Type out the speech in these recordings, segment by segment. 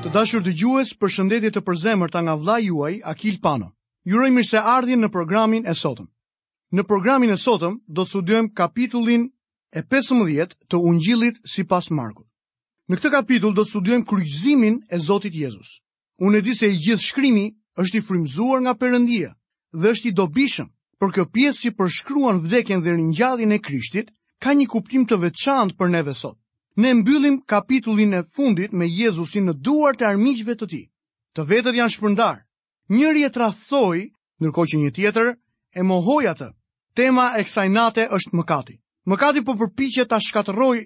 Të dashur të gjues për shëndetit të përzemër nga vla juaj, Akil Pano. Juroj mirë se ardhin në programin e sotëm. Në programin e sotëm, do të studiojmë kapitullin e 15 të ungjilit si pas Markut. Në këtë kapitull do të studiojmë kryqëzimin e Zotit Jezus. Unë e di se i gjithë shkrimi është i frimzuar nga përëndia dhe është i dobishëm për kjo pjesë si përshkruan vdekjen dhe rinjallin e krishtit, ka një kuptim të veçant për neve sot. Ne mbyllim kapitullin e fundit me Jezusin në duar të armiqve të ti. Të vetët janë shpërndar. Njëri e trathsoj, nërko që një tjetër, e mohoj atë. Tema e kësaj nate është mëkati. Mëkati po përpiqet ta shkatëroj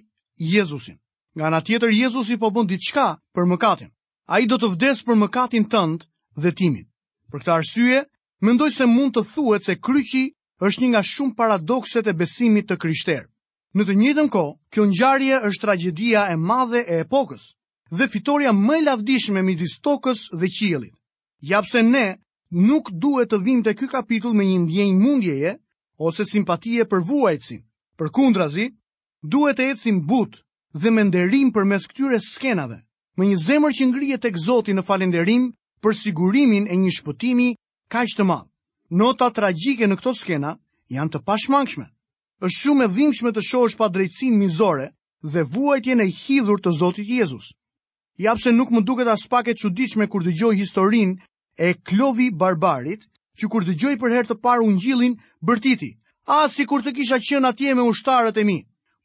Jezusin. Nga ana tjetër Jezusi po bën diçka për mëkatin. Ai do të vdes për mëkatin tënd dhe timin. Për këtë arsye, mendoj se mund të thuhet se kryqi është një nga shumë paradokset e besimit të kryshterë. Në të njëjtën kohë, kjo ngjarje është tragjedia e madhe e epokës dhe fitoria më e lavdishme midis tokës dhe qiellit. Ja pse ne nuk duhet të vim te ky kapitull me një ndjenjë mundjeje ose simpatie për vuajtsin. Përkundrazi, duhet të ecim but dhe me nderim përmes këtyre skenave, me një zemër që ngrihet tek Zoti në falënderim për sigurimin e një shpëtimi kaq të madh. Nota tragjike në këto skena janë të pashmangshme është shumë e dhimbshme të shohësh pa drejtësinë mizore dhe vuajtjen e hidhur të Zotit Jezus. Ja pse nuk më duket as pak e çuditshme kur dëgjoj historinë e Klovi Barbarit, që kur dëgjoj për herë të parë ungjillin bërtiti, as sikur të kisha qenë atje me ushtarët e mi.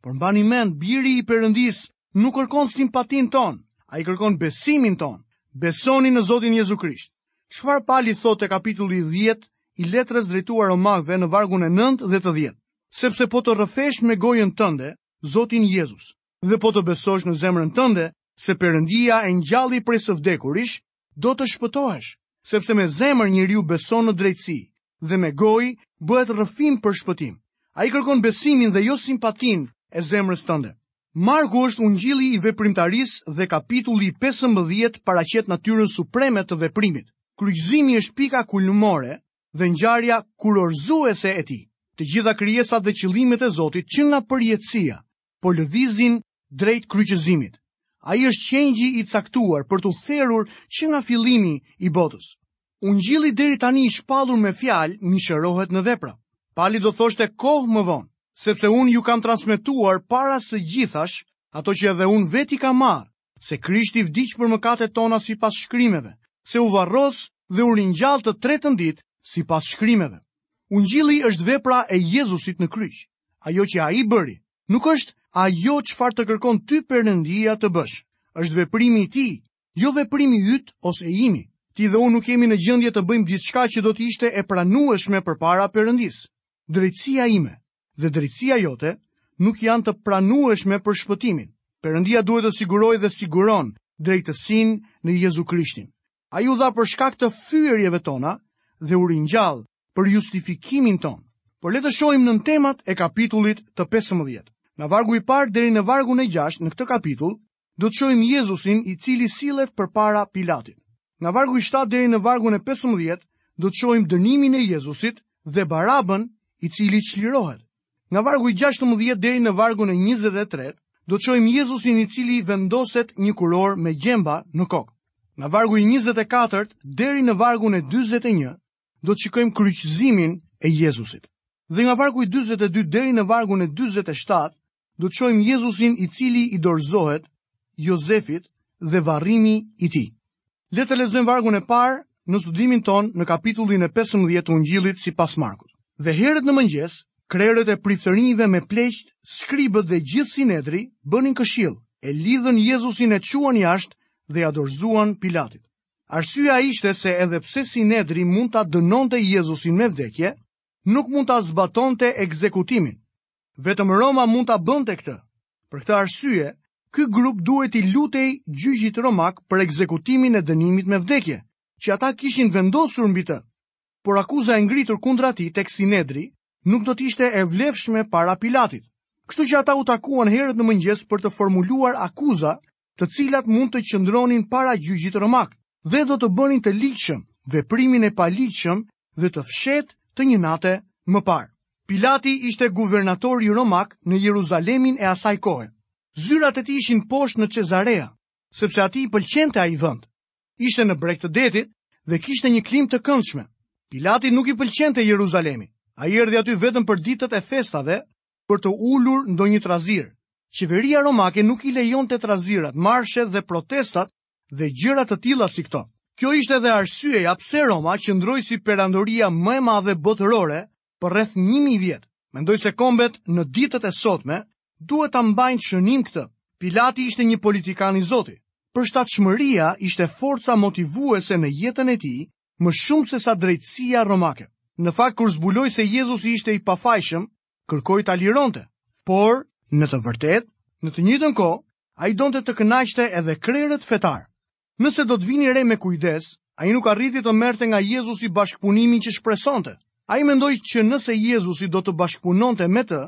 Por mbani mend, biri i Perëndis nuk kërkon simpatin ton, ai kërkon besimin ton. Besoni në Zotin Jezu Krisht. Çfarë Pali thotë kapitulli 10 i letrës drejtuar Romakëve në vargun e 9 dhe 10 sepse po të rrëfesh me gojën tënde, Zotin Jezus, dhe po të besosh në zemrën tënde, se përëndia e njalli prej së vdekurish, do të shpëtohesh, sepse me zemër njëriu beson në drejtësi, dhe me gojë bëhet rëfim për shpëtim. A i kërkon besimin dhe jo simpatin e zemrës tënde. Marku është ungjilli i veprimtaris dhe kapitulli 15 paraqet natyrën supreme të veprimit. Kryqëzimi është pika kulmore dhe ngjarja kurorëzuese e tij të gjitha krijesat dhe qëllimet e Zotit që nga përjetësia, por lëvizin drejt kryqëzimit. A i është qenjgji i caktuar për të therur që nga filimi i botës. Unë gjili deri tani i shpalur me fjalë mi shërohet në vepra. Pali do thoshte kohë më vonë, sepse unë ju kam transmituar para së gjithash ato që edhe unë veti ka marë, se krishti vdicë për mëkate tona si pas shkrimeve, se u varros dhe u rinjallë të tretën ditë si pas shkrimeve. Ungjilli është vepra e Jezusit në kryq. Ajo që ai bëri nuk është ajo çfarë të kërkon ty Perëndia të bësh. Është veprimi i ti, jo veprimi yt ose i imi. Ti dhe unë nuk jemi në gjendje të bëjmë gjithçka që do të ishte e pranueshme përpara Perëndis. Drejtësia ime dhe drejtësia jote nuk janë të pranueshme për shpëtimin. Perëndia duhet të siguroj dhe siguron drejtësinë në Jezu Krishtin. Ai u dha për shkak të fyerjeve tona dhe u ringjall për justifikimin tonë. Por le të shohim nën temat e kapitullit të 15. Nga vargu i parë deri në vargun e 6 në këtë kapitull, do të shohim Jezusin i cili sillet përpara Pilatit. Nga vargu i 7 deri në vargun e 15, do të shohim dënimin e Jezusit dhe Barabën i cili çlirohet. Nga vargu i 16 deri në vargun e 23, do të shohim Jezusin i cili vendoset një kuror me gjemba në kokë. Nga vargu i 24 deri në vargun e 41, do të shikojmë kryqëzimin e Jezusit. Dhe nga vargu i 22 deri në vargun e 47, do të shohim Jezusin i cili i dorëzohet Jozefit dhe varrimi i tij. Le të lexojmë vargun e parë në studimin ton në kapitullin e 15 të Ungjillit sipas Markut. Dhe herët në mëngjes, krerët e priftërinjve me pleqt, skribët dhe gjithë sinedri bënin këshill, e lidhën Jezusin e quan jashtë dhe ja dorëzuan Pilatit. Arsyeja ishte se edhe pse Sinedri mund ta dënonte Jezusin me vdekje, nuk mund ta zbatonte ekzekutimin. Vetëm Roma mund ta bënte këtë. Për këtë arsye, ky grup duhet i lutej gjyqit romak për ekzekutimin e dënimit me vdekje, që ata kishin vendosur mbi të. Por akuza e ngritur kundra tij tek Sinedri nuk do të ishte e vlefshme para Pilatit. Kështu që ata u takuan herët në mëngjes për të formuluar akuza, të cilat mund të qëndronin para gjyqit romak dhe do të bënin të liqëm veprimin e paliqëm dhe të fshet të një nate më parë. Pilati ishte guvernatori romak në Jeruzalemin e asaj kohë. Zyrat e tij ishin poshtë në Cezarea, sepse aty i pëlqente ai vend. Ishte në breg të detit dhe kishte një klim të këndshme. Pilati nuk i pëlqente Jeruzalemi. Ai erdhi aty vetëm për ditët e festave për të ulur ndonjë trazir. Qeveria romake nuk i lejonte trazirat, marshet dhe protestat dhe gjëra të tilla si këto. Kjo ishte edhe arsyeja pse Roma qëndroi si perandoria më e madhe botërore për rreth 1000 vjet. Mendoj se kombet në ditët e sotme duhet ta mbajnë shënim këtë. Pilati ishte një politikan i Zotit. Përshtatshmëria ishte forca motivuese në jetën e tij, më shumë se sa drejtësia romake. Në fakt kur zbuloi se Jezusi ishte i pafajshëm, kërkoi ta lironte. Por, në të vërtetë, në të njëjtën kohë, ai donte të kënaqte edhe krerët fetarë. Nëse do të vini re me kujdes, a i nuk arriti të merte nga Jezusi bashkëpunimi që shpresonte. A i mendoj që nëse Jezusi do të bashkëpunonte me të,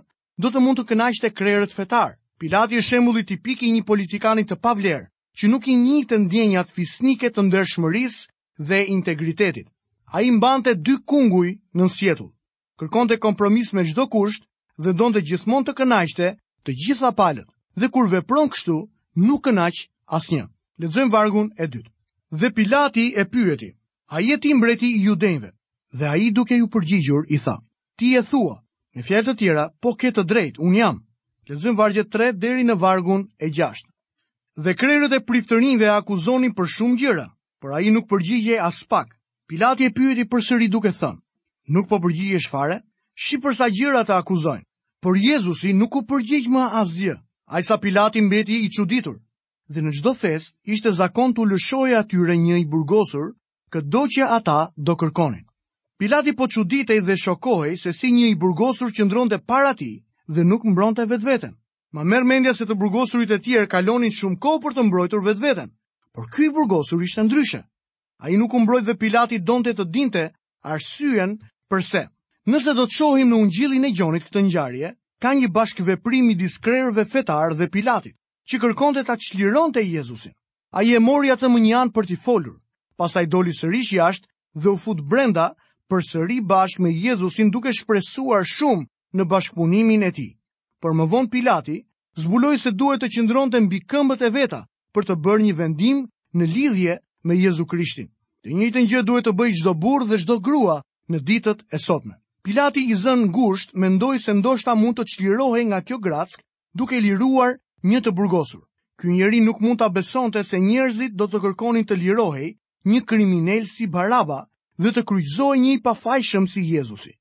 do të mund të kënaqte krerët fetar. Pilati është shembulli tipik i një politikani të pavlerë, që nuk i një të ndjenjat fisnike të ndershmërisë dhe integritetit. A i mbante dy kunguj në nësjetull. Kërkon të kompromis me gjdo kusht dhe do të gjithmon të kënaqte të gjitha palët dhe kur vepron kështu, nuk kënaq asnjë. një. Ledzojmë vargun e dytë. Dhe Pilati e pyeti, a jeti mbreti i judenve? Dhe a i duke ju përgjigjur, i tha, ti e thua, me fjallë të tjera, po këtë drejt, unë jam. Ledzojmë vargje tre deri në vargun e gjashtë. Dhe krerët e priftërin dhe akuzonin për shumë gjera, për a i nuk përgjigje as pak. Pilati e pyeti për sëri duke thënë, nuk po përgjigje shfare, shi përsa gjera të akuzojnë. Por Jezusi nuk u përgjigj më asgjë. Ajsa Pilati mbeti i çuditur, dhe në gjdo fes ishte zakon të lëshoja atyre një i burgosur, do që ata do kërkonin. Pilati po quditej dhe shokohej se si një i burgosur që ndron para ti dhe nuk mbronte të vetë vetën. Ma merë mendja se të burgosurit e tjerë kalonin shumë ko për të mbrojtur vetë vetën, por këj burgosur ishte ndryshe. A i nuk mbrojt dhe Pilati donte të dinte arsyen përse. Nëse do të shohim në ungjilin e gjonit këtë njarje, ka një bashkë veprimi diskrerve fetar dhe Pilatit që kërkonte ta të Jezusin. Ai e mori atë mënjan për t'i folur. Pastaj doli sërish jashtë dhe u fut brenda përsëri bashkë me Jezusin duke shprehur shumë në bashkëpunimin e tij. Për më vonë Pilati zbuloi se duhet të qëndronte mbi këmbët e veta për të bërë një vendim në lidhje me Jezu Krishtin. Të njëjtën gjë duhet të bëjë çdo burrë dhe çdo grua në ditët e sotme. Pilati i zën ngusht mendoi se ndoshta mund të çlirohej nga kjo gratsk, duke liruar një të burgosur. Ky njeri nuk mund ta besonte se njerëzit do të kërkonin të lirohej një kriminal si Baraba dhe të kryqëzohej një i pafajshëm si Jezusi.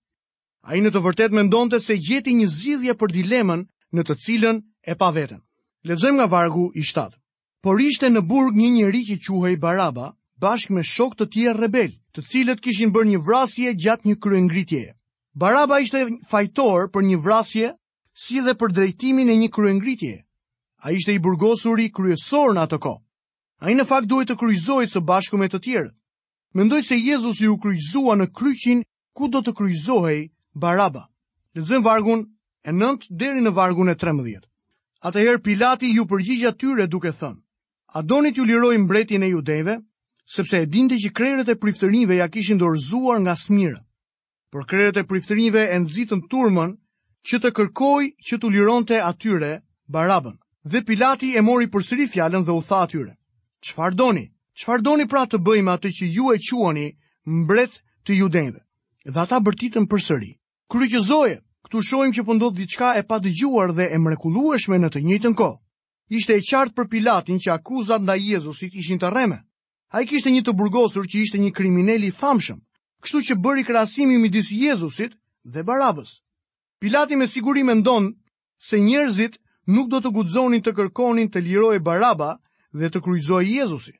Ai në të vërtetë mendonte se gjeti një zgjidhje për dilemën në të cilën e pa veten. Lexojmë nga vargu i 7. Por ishte në burg një njeri që quhej Baraba, bashkë me shokë të tjerë rebel, të cilët kishin bërë një vrasje gjatë një kryengritjeje. Baraba ishte fajtor për një vrasje si dhe për drejtimin e një kryengritjeje. A ishte i burgosuri kryesor në atë ko. A i në fakt duhet të kryzojt së bashku me të tjerë. Mendoj se Jezus ju kryzua në kryqin ku do të kryzohej baraba. Lëzëm vargun e nëndë deri në vargun e tremëdhjet. herë Pilati ju përgjigja tyre duke thënë. A donit ju liroj mbretin e judeve, sepse e dinte që krerët e priftërinve ja kishin dorëzuar nga smirë. Por krerët e priftërinve e nëzitën turmën që të kërkoj që të liron të atyre barabën. Dhe Pilati e mori për sëri fjallën dhe u tha atyre. Qfar doni? Qfar doni pra të bëjmë atë që ju e quani mbret të ju Dhe ata bërtitën për sëri. Kërë kjo zoje, këtu shojmë që pëndodhë po diçka e pa të gjuar dhe e mrekulueshme në të njëtën ko. Ishte e qartë për Pilatin që akuzat nda Jezusit ishin të reme. A i kishte një të burgosur që ishte një krimineli famshëm, kështu që bëri krasimi midis Jezusit dhe Barabës. Pilati me sigurime ndonë se njerëzit nuk do të gudzonin të kërkonin të liroj baraba dhe të kryzoj Jezusi.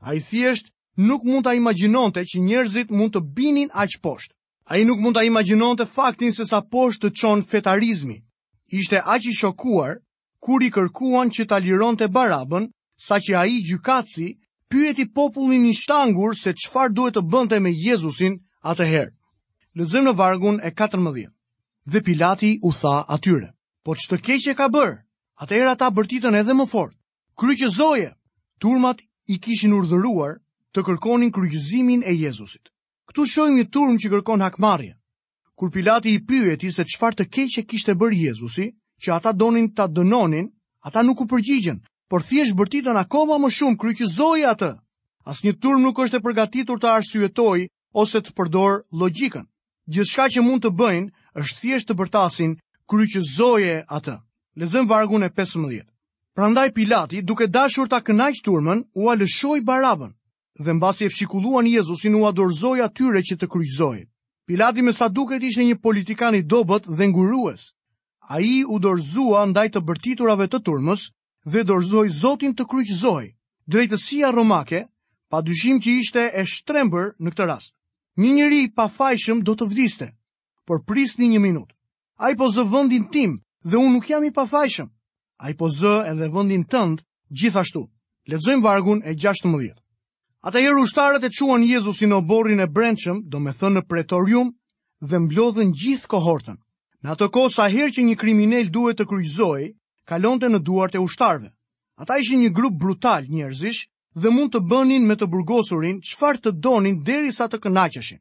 A i thjesht nuk mund të imaginonte që njerëzit mund të binin aqë poshtë. A i nuk mund të imaginonte faktin se sa poshtë të qonë fetarizmi. Ishte aqë i shokuar kur i kërkuan që të liron të barabën, sa që a i gjykaci pyeti popullin i shtangur se qëfar duhet të bënte me Jezusin atëherë. Lëzëm në vargun e 14. Dhe Pilati u tha atyre po që të keqe ka bërë, atëherë ata bërtitën edhe më fort. Kryqëzoje, turmat i kishin urdhëruar të kërkonin kryqëzimin e Jezusit. Këtu shojmë një turm që kërkon hakmarje. Kur Pilati i pyet se çfarë të keqe kishte bërë Jezusi, që ata donin ta dënonin, ata nuk u përgjigjen, por thjesht bërtitën akoma më shumë kryqëzoi atë. Asnjë turm nuk është e përgatitur të arsyetojë ose të përdor logjikën. Gjithçka që mund të bëjnë është thjesht të bërtasin kryqëzoje atë. Lezëm vargun e 15. Prandaj Pilati, duke dashur ta kënaqë turmën, u alëshoi Barabën dhe mbasi e fshikulluan Jezusin u adorzoi atyre që të kryqëzoi. Pilati me sa duket ishte një politikan i dobët dhe ngurues. Ai u dorzua ndaj të bërtiturave të turmës dhe dorzoi Zotin të kryqëzoj, Drejtësia romake pa dyshim që ishte e shtrembër në këtë rast. Një njëri pa fajshëm do të vdiste, por prisni një minutë. A i po zë vëndin tim dhe unë nuk jam i pafajshëm. A i po zë edhe vëndin tëndë gjithashtu. Ledzojmë vargun e 16. Ata jërë ushtarët e quen Jezus i në borin e brendshëm, do me thënë në pretorium dhe mblodhen gjithë kohortën. Në atë ko sa her që një kriminel duhet të kryzoj, kalon të në duart e ushtarëve. Ata ishin një grup brutal njerëzish dhe mund të bënin me të burgosurin qëfar të donin deri sa të kënaqëshin.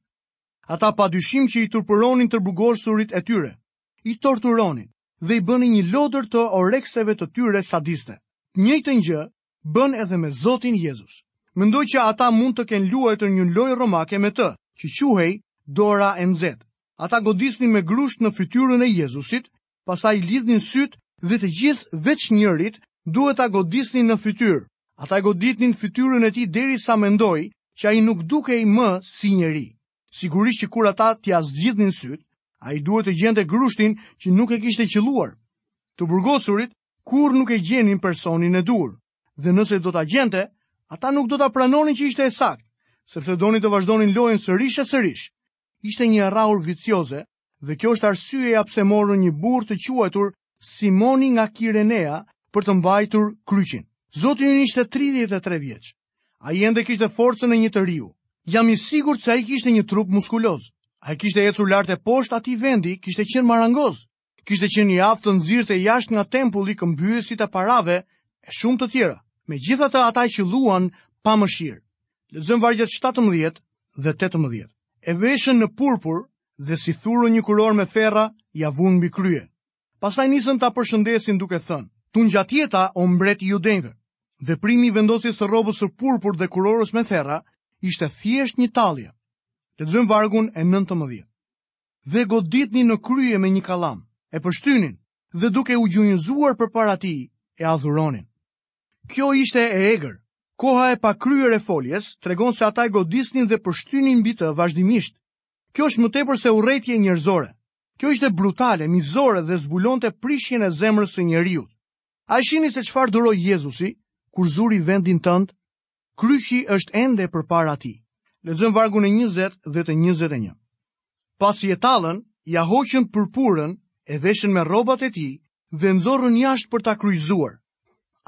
Ata pa dyshim që i tërpëronin të burgosurit e tyre, i torturonin dhe i bënë një lodër të orekseve të tyre sadiste. Një të një, bën edhe me Zotin Jezus. Mendoj që ata mund të kenë luaj të një lojë romake me të, që quhej Dora NZ. Ata godisni me grusht në fytyrën e Jezusit, pastaj i lidhni në sytë dhe të gjithë veç njërit duhet ta godisni në fytyrë. Ata goditnin në fytyrën e ti deri sa mendoj që a i nuk duke i më si njëri. Sigurisht që kur ata t'ja zgjithni në sytë, A i duhet të gjente grushtin që nuk e kishte qëluar. Të burgosurit, kur nuk e gjenin personin e dur. Dhe nëse do të gjente, ata nuk do të pranonin që ishte e sakt, sepse doni të vazhdonin lojen sërish e sërish. Ishte një raur vicioze dhe kjo është arsye e pse morën një bur të quajtur Simoni nga Kirenea për të mbajtur kryqin. Zoti një ishte 33 vjeç. Ai ende kishte forcën e një të riu. Jam i sigurt se ai kishte një trup muskuloz. A i kishte ecur lartë e posht ati vendi, kishte qenë marangoz. Kishte qenë një aftë të nëzirë të jashtë nga tempulli këmbyësit e parave e shumë të tjera. Me gjitha të ata që luan pa më shirë. Lëzëm vargjet 17 dhe 18. E veshën në purpur dhe si thurën një kuror me ferra, ja vunë mbi krye. Pastaj nisën ta përshëndesin duke thënë, tunë gjatjeta o mbret i judenjve. Dhe primi vendosit së robës së purpur dhe kurorës me ferra, ishte thjesht një talje. Lexojmë vargun e 19. Dhe një në krye me një kalam, e pështynin, dhe duke u gjunjëzuar për para ti e adhuronin. Kjo ishte e egrë. Koha e pakryer e foljes tregon se ata i godisnin dhe pështynin mbi të vazhdimisht. Kjo është më tepër se rejtje njerëzore. Kjo ishte brutale, mizore dhe zbulonte prishjen e zemrës së njeriu. A shihni se çfarë duroi Jezusi kur zuri vendin tënd? Kryqi është ende përpara ti. Lexojm vargun e 20 dhe të 21. Pasi e tallën, ja hoqën purpurën e veshën me rrobat e tij dhe nxorrën jashtë për ta kryqëzuar.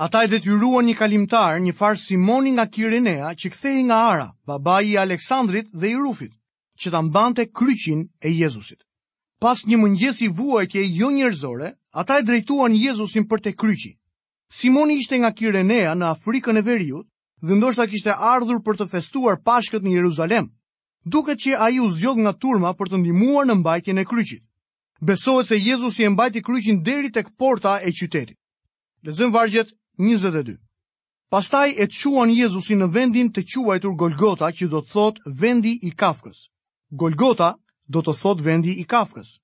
Ata e detyruan një kalimtar, një farë Simoni nga Kirinea, që kthehej nga Ara, babai i Aleksandrit dhe i Rufit, që ta mbante kryqin e Jezusit. Pas një mëngjesi vuajtje jo njerëzore, ata e drejtuan Jezusin për te kryqi. Simoni ishte nga Kirinea në Afrikën e Veriut dhe ndoshta kishte ardhur për të festuar Pashkët në Jeruzalem. Duket që ai u zgjodh nga turma për të ndihmuar në mbajtjen e kryqit. Besohet se Jezusi e mbajti kryqin deri tek porta e qytetit. Lexojmë vargjet 22. Pastaj e çuan Jezusi në vendin të quajtur Golgota, që do të thotë vendi i kafkës. Golgota do të thotë vendi i kafkës.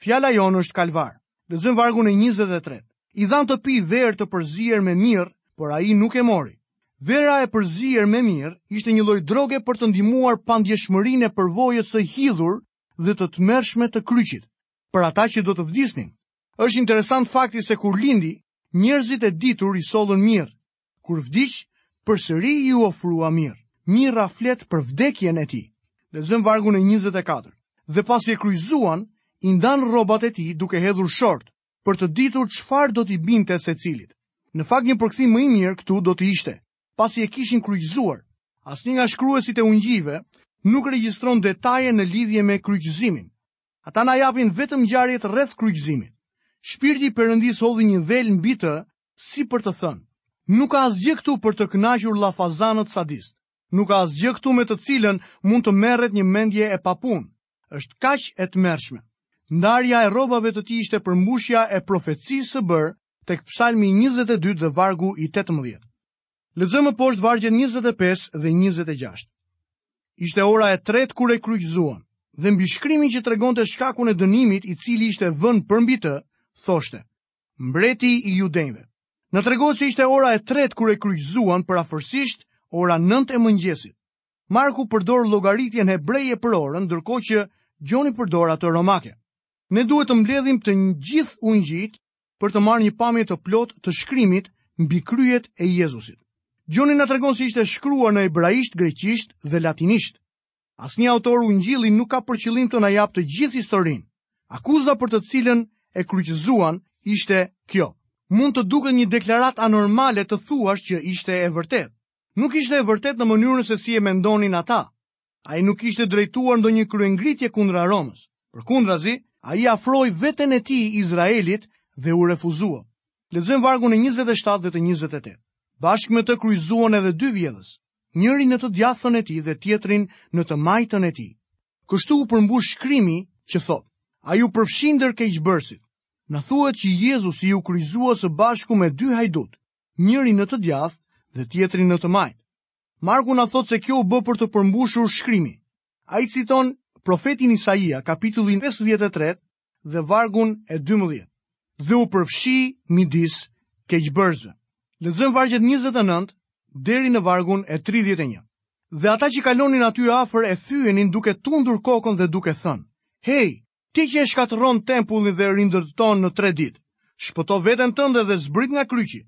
Fjala jonë është kalvar. Lexojmë vargun e 23. I dhan të pi verë të përzier me mirë, por ai nuk e mori. Vera e përzier me mirë ishte një lloj droge për të ndihmuar pandjeshmërinë e përvojës së hidhur dhe të tmerrshme të kryqit. Për ata që do të vdisnin, është interesant fakti se kur lindi, njerëzit e ditur i sollën mirë. Kur vdiq, përsëri i u ofrua mirë. Mirra flet për vdekjen e tij. Lexon vargu në 24. Dhe pasi e kryqzuan, i ndan rrobat e tij duke hedhur short për të ditur çfarë do t'i binte secilit. Në fakt një përkthim më i mirë këtu do të ishte pasi e kishin kryqëzuar. Asnjë nga shkruesit e ungjive nuk regjistron detaje në lidhje me kryqëzimin. Ata na japin vetëm ngjarjet rreth kryqëzimit. Shpirti i Perëndis hodhi një vel mbi të, si për të thënë: Nuk ka asgjë këtu për të kënaqur llafazanët sadist. Nuk ka asgjë këtu me të cilën mund të merret një mendje e papunë. Është kaq e tmerrshme. Ndarja e rrobave të tij ishte përmbushja e profecisë së bërë tek Psalmi 22 dhe vargu i 18. Lëzëmë poshtë vargjën 25 dhe 26. Ishte ora e tretë kër e kryqëzuan, dhe mbi shkrimi që të regon të shkakun e dënimit i cili ishte vën përmbi të, thoshte, mbreti i judenve. Në të regon se ishte ora e tretë kër e kryqëzuan, për a fërsisht ora 9 e mëngjesit. Marku përdor logaritjen hebreje për orën, dërko që gjoni përdor atë romake. Ne duhet të mbledhim të gjithë unë gjitë për të marrë një pamjet të plot të shkrimit mbi kryet e Jezusit. Gjoni nga të regonë si ishte shkruar në ebraisht, greqisht dhe latinisht. As një autor u njili nuk ka përqilin të najap të gjithë historin. Akuza për të cilën e kryqëzuan ishte kjo. Mund të duke një deklarat anormale të thuash që ishte e vërtet. Nuk ishte e vërtet në mënyrën se si e mendonin ata. A i nuk ishte drejtuar ndo një kryengritje kundra Romës. Për kundra zi, a i afroj vetën e ti Izraelit dhe u refuzua. Lezëm vargun e 27 dhe të 28 bashk me të kryzuan edhe dy vjedhës, njëri në të djathën e ti dhe tjetrin në të majtën e ti. Kështu u përmbush shkrimi që thot, a ju përfshinder ke i gjbërësit, në thua që Jezus u kryzua së bashku me dy hajdut, njëri në të djathë dhe tjetrin në të majtë. Marku në thot se kjo u bë për të përmbushur shkrimi. A i citon profetin Isaia kapitullin 53 dhe vargun e 12 dhe u përfshi midis ke Lexojm vargjet 29 deri në vargun e 31. Dhe ata që kalonin aty afër e fyenin duke tundur kokën dhe duke thënë: "Hej, ti që e shkatërron tempullin dhe rindërton në tre ditë, shpëto veten tënde dhe zbrit nga kryqi."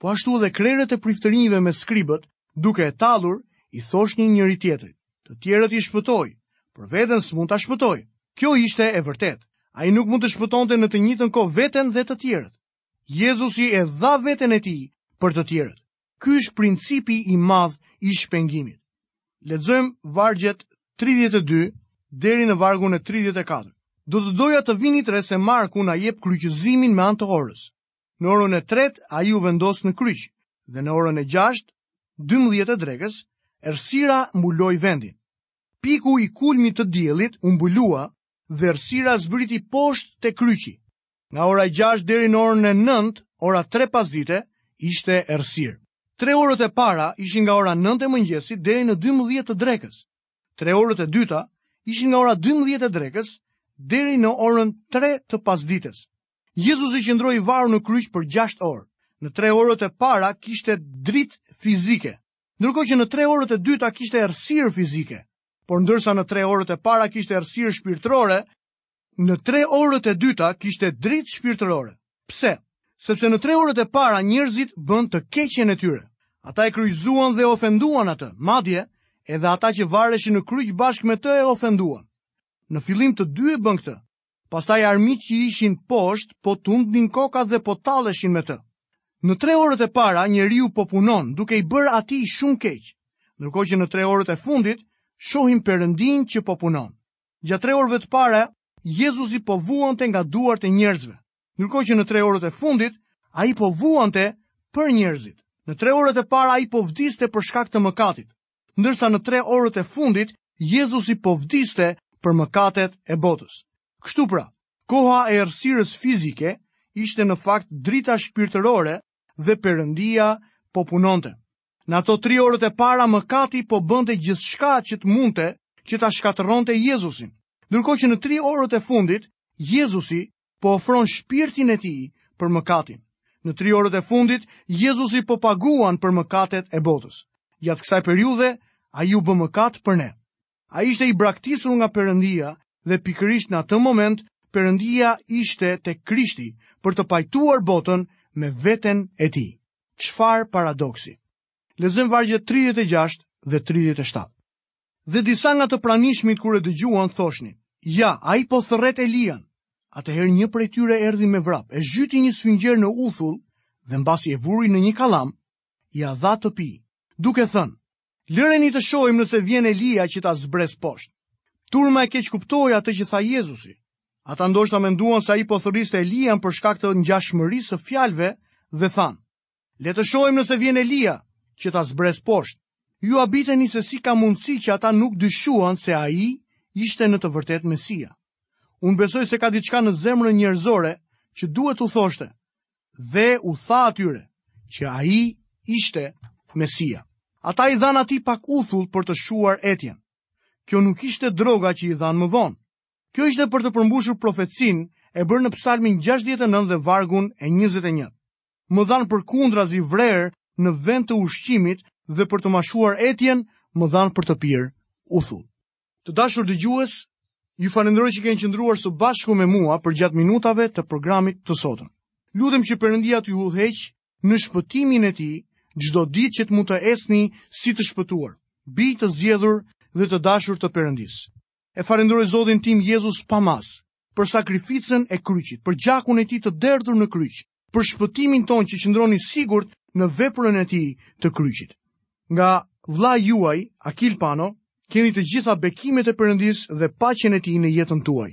Po ashtu edhe krerët e priftërinjve me skribët, duke e tallur, i thosh një njëri tjetrit: "Të tjerët i shpëtoj, por veten s'mund ta shpëtoj." Kjo ishte e vërtetë. Ai nuk mund të shpëtonte në të njëjtën kohë veten dhe të tjerët. Jezusi e dha veten e tij për të tjerët. Ky është principi i madh i shpengimit. Lexojm vargjet 32 deri në vargun e 34. Do të doja të vini tre se Marku na jep kryqëzimin me anë të orës. Në orën e 3 ai u vendos në kryq dhe në orën e 6 12 e drekës Ersira mbuloi vendin. Piku i kulmit të diellit u mbulua dhe Ersira zbriti poshtë te kryqi. Nga ora 6 deri në orën e 9, ora 3 pasdite, ishte errësirë. Tre orët e para ishin nga ora 9 e mëngjesit deri në 12 të drekës. Tre orët e dyta ishin nga ora 12 e drekës deri në orën 3 të pasdites. Jezusi qëndroi varu në kryq për 6 orë. Në tre orët e para kishte dritë fizike, ndërkohë që në tre orët e dyta kishte errësirë fizike. Por ndërsa në tre orët e para kishte errësirë shpirtërore, në tre orët e dyta kishte dritë shpirtërore. Pse? sepse në tre orët e para njërzit bënd të keqen e tyre. Ata e kryzuan dhe ofenduan atë, madje, edhe ata që vareshin në kryq bashk me të e ofenduan. Në fillim të dy e bën këtë, pastaj armiq që ishin poshtë po tundnin kokat dhe po talleshin me të. Në tre orët e para, njeriu po punon duke i bërë ati shumë keqë, nërko që në tre orët e fundit, shohim përëndin që po punon. Gja tre orëve të para, Jezusi po vuante nga duart e njerëzve. Ndërkohë që në 3 orët e fundit ai po vuante për njerëzit. Në 3 orët e para ai po vdiste për shkak të mëkatit, ndërsa në 3 orët e fundit Jezusi po vdiste për mëkatet e botës. Kështu pra, koha e errësirës fizike ishte në fakt drita shpirtërore dhe perëndia po punonte. Në ato 3 orët e para mëkati po bënte gjithçka që të mundte që ta shkatërronte Jezusin. Ndërkohë që në 3 orët e fundit Jezusi po ofron shpirtin e tij për mëkatin. Në 3 orët e fundit, Jezusi po paguan për mëkatet e botës. Gjatë kësaj periudhe, ai u bë mëkat për ne. Ai ishte i braktisur nga Perëndia dhe pikërisht në atë moment Perëndia ishte te Krishti për të pajtuar botën me veten e tij. Çfarë paradoksi. Lezëm vargje 36 dhe 37. Dhe disa nga të pranishmit kur e dëgjuan thoshnin, ja, a i po thërret e Atëherë një prej tyre erdhi me vrap, e zhyti një sfinxher në uthull dhe mbasi e vuri në një kalam, a dha të pi, duke thënë: "Lëreni të shohim nëse vjen Elia që ta zbres poshtë." Turma e keq kuptoi atë që tha Jezusi. Ata ndoshta menduan se ai po thërriste Elian për shkak të ngjashmërisë së fjalëve dhe than: "Le të shohim nëse vjen Elia që ta zbres poshtë." Ju abiteni se si ka mundësi që ata nuk dyshuan se ai ishte në të vërtetë Mesia. Unë besoj se ka diçka në zemrën njerëzore që duhet u thoshte dhe u tha atyre që a i ishte mesia. Ata i dhanë ati pak uthull për të shuar etjen. Kjo nuk ishte droga që i dhanë më vonë. Kjo ishte për të përmbushur profetsin e bërë në psalmin 69 dhe vargun e 21. Më dhanë për kundra zi vrerë në vend të ushqimit dhe për të mashuar etjen më dhanë për të pirë uthull. Të dashur dëgjues, Ju falenderoj që keni qëndruar së bashku me mua për gjatë minutave të programit të sotëm. Lutem që përëndia të ju në shpëtimin e ti gjdo dit që të mund të esni si të shpëtuar, bi të zjedhur dhe të dashur të përëndis. E farendore zodin tim Jezus pa mas, për sakrificën e kryqit, për gjakun e ti të derdhur në kryq, për shpëtimin ton që qëndroni sigurt në veprën e ti të kryqit. Nga vla juaj, Akil Pano, keni të gjitha bekimet e përëndis dhe pacjen e ti në jetën tuaj.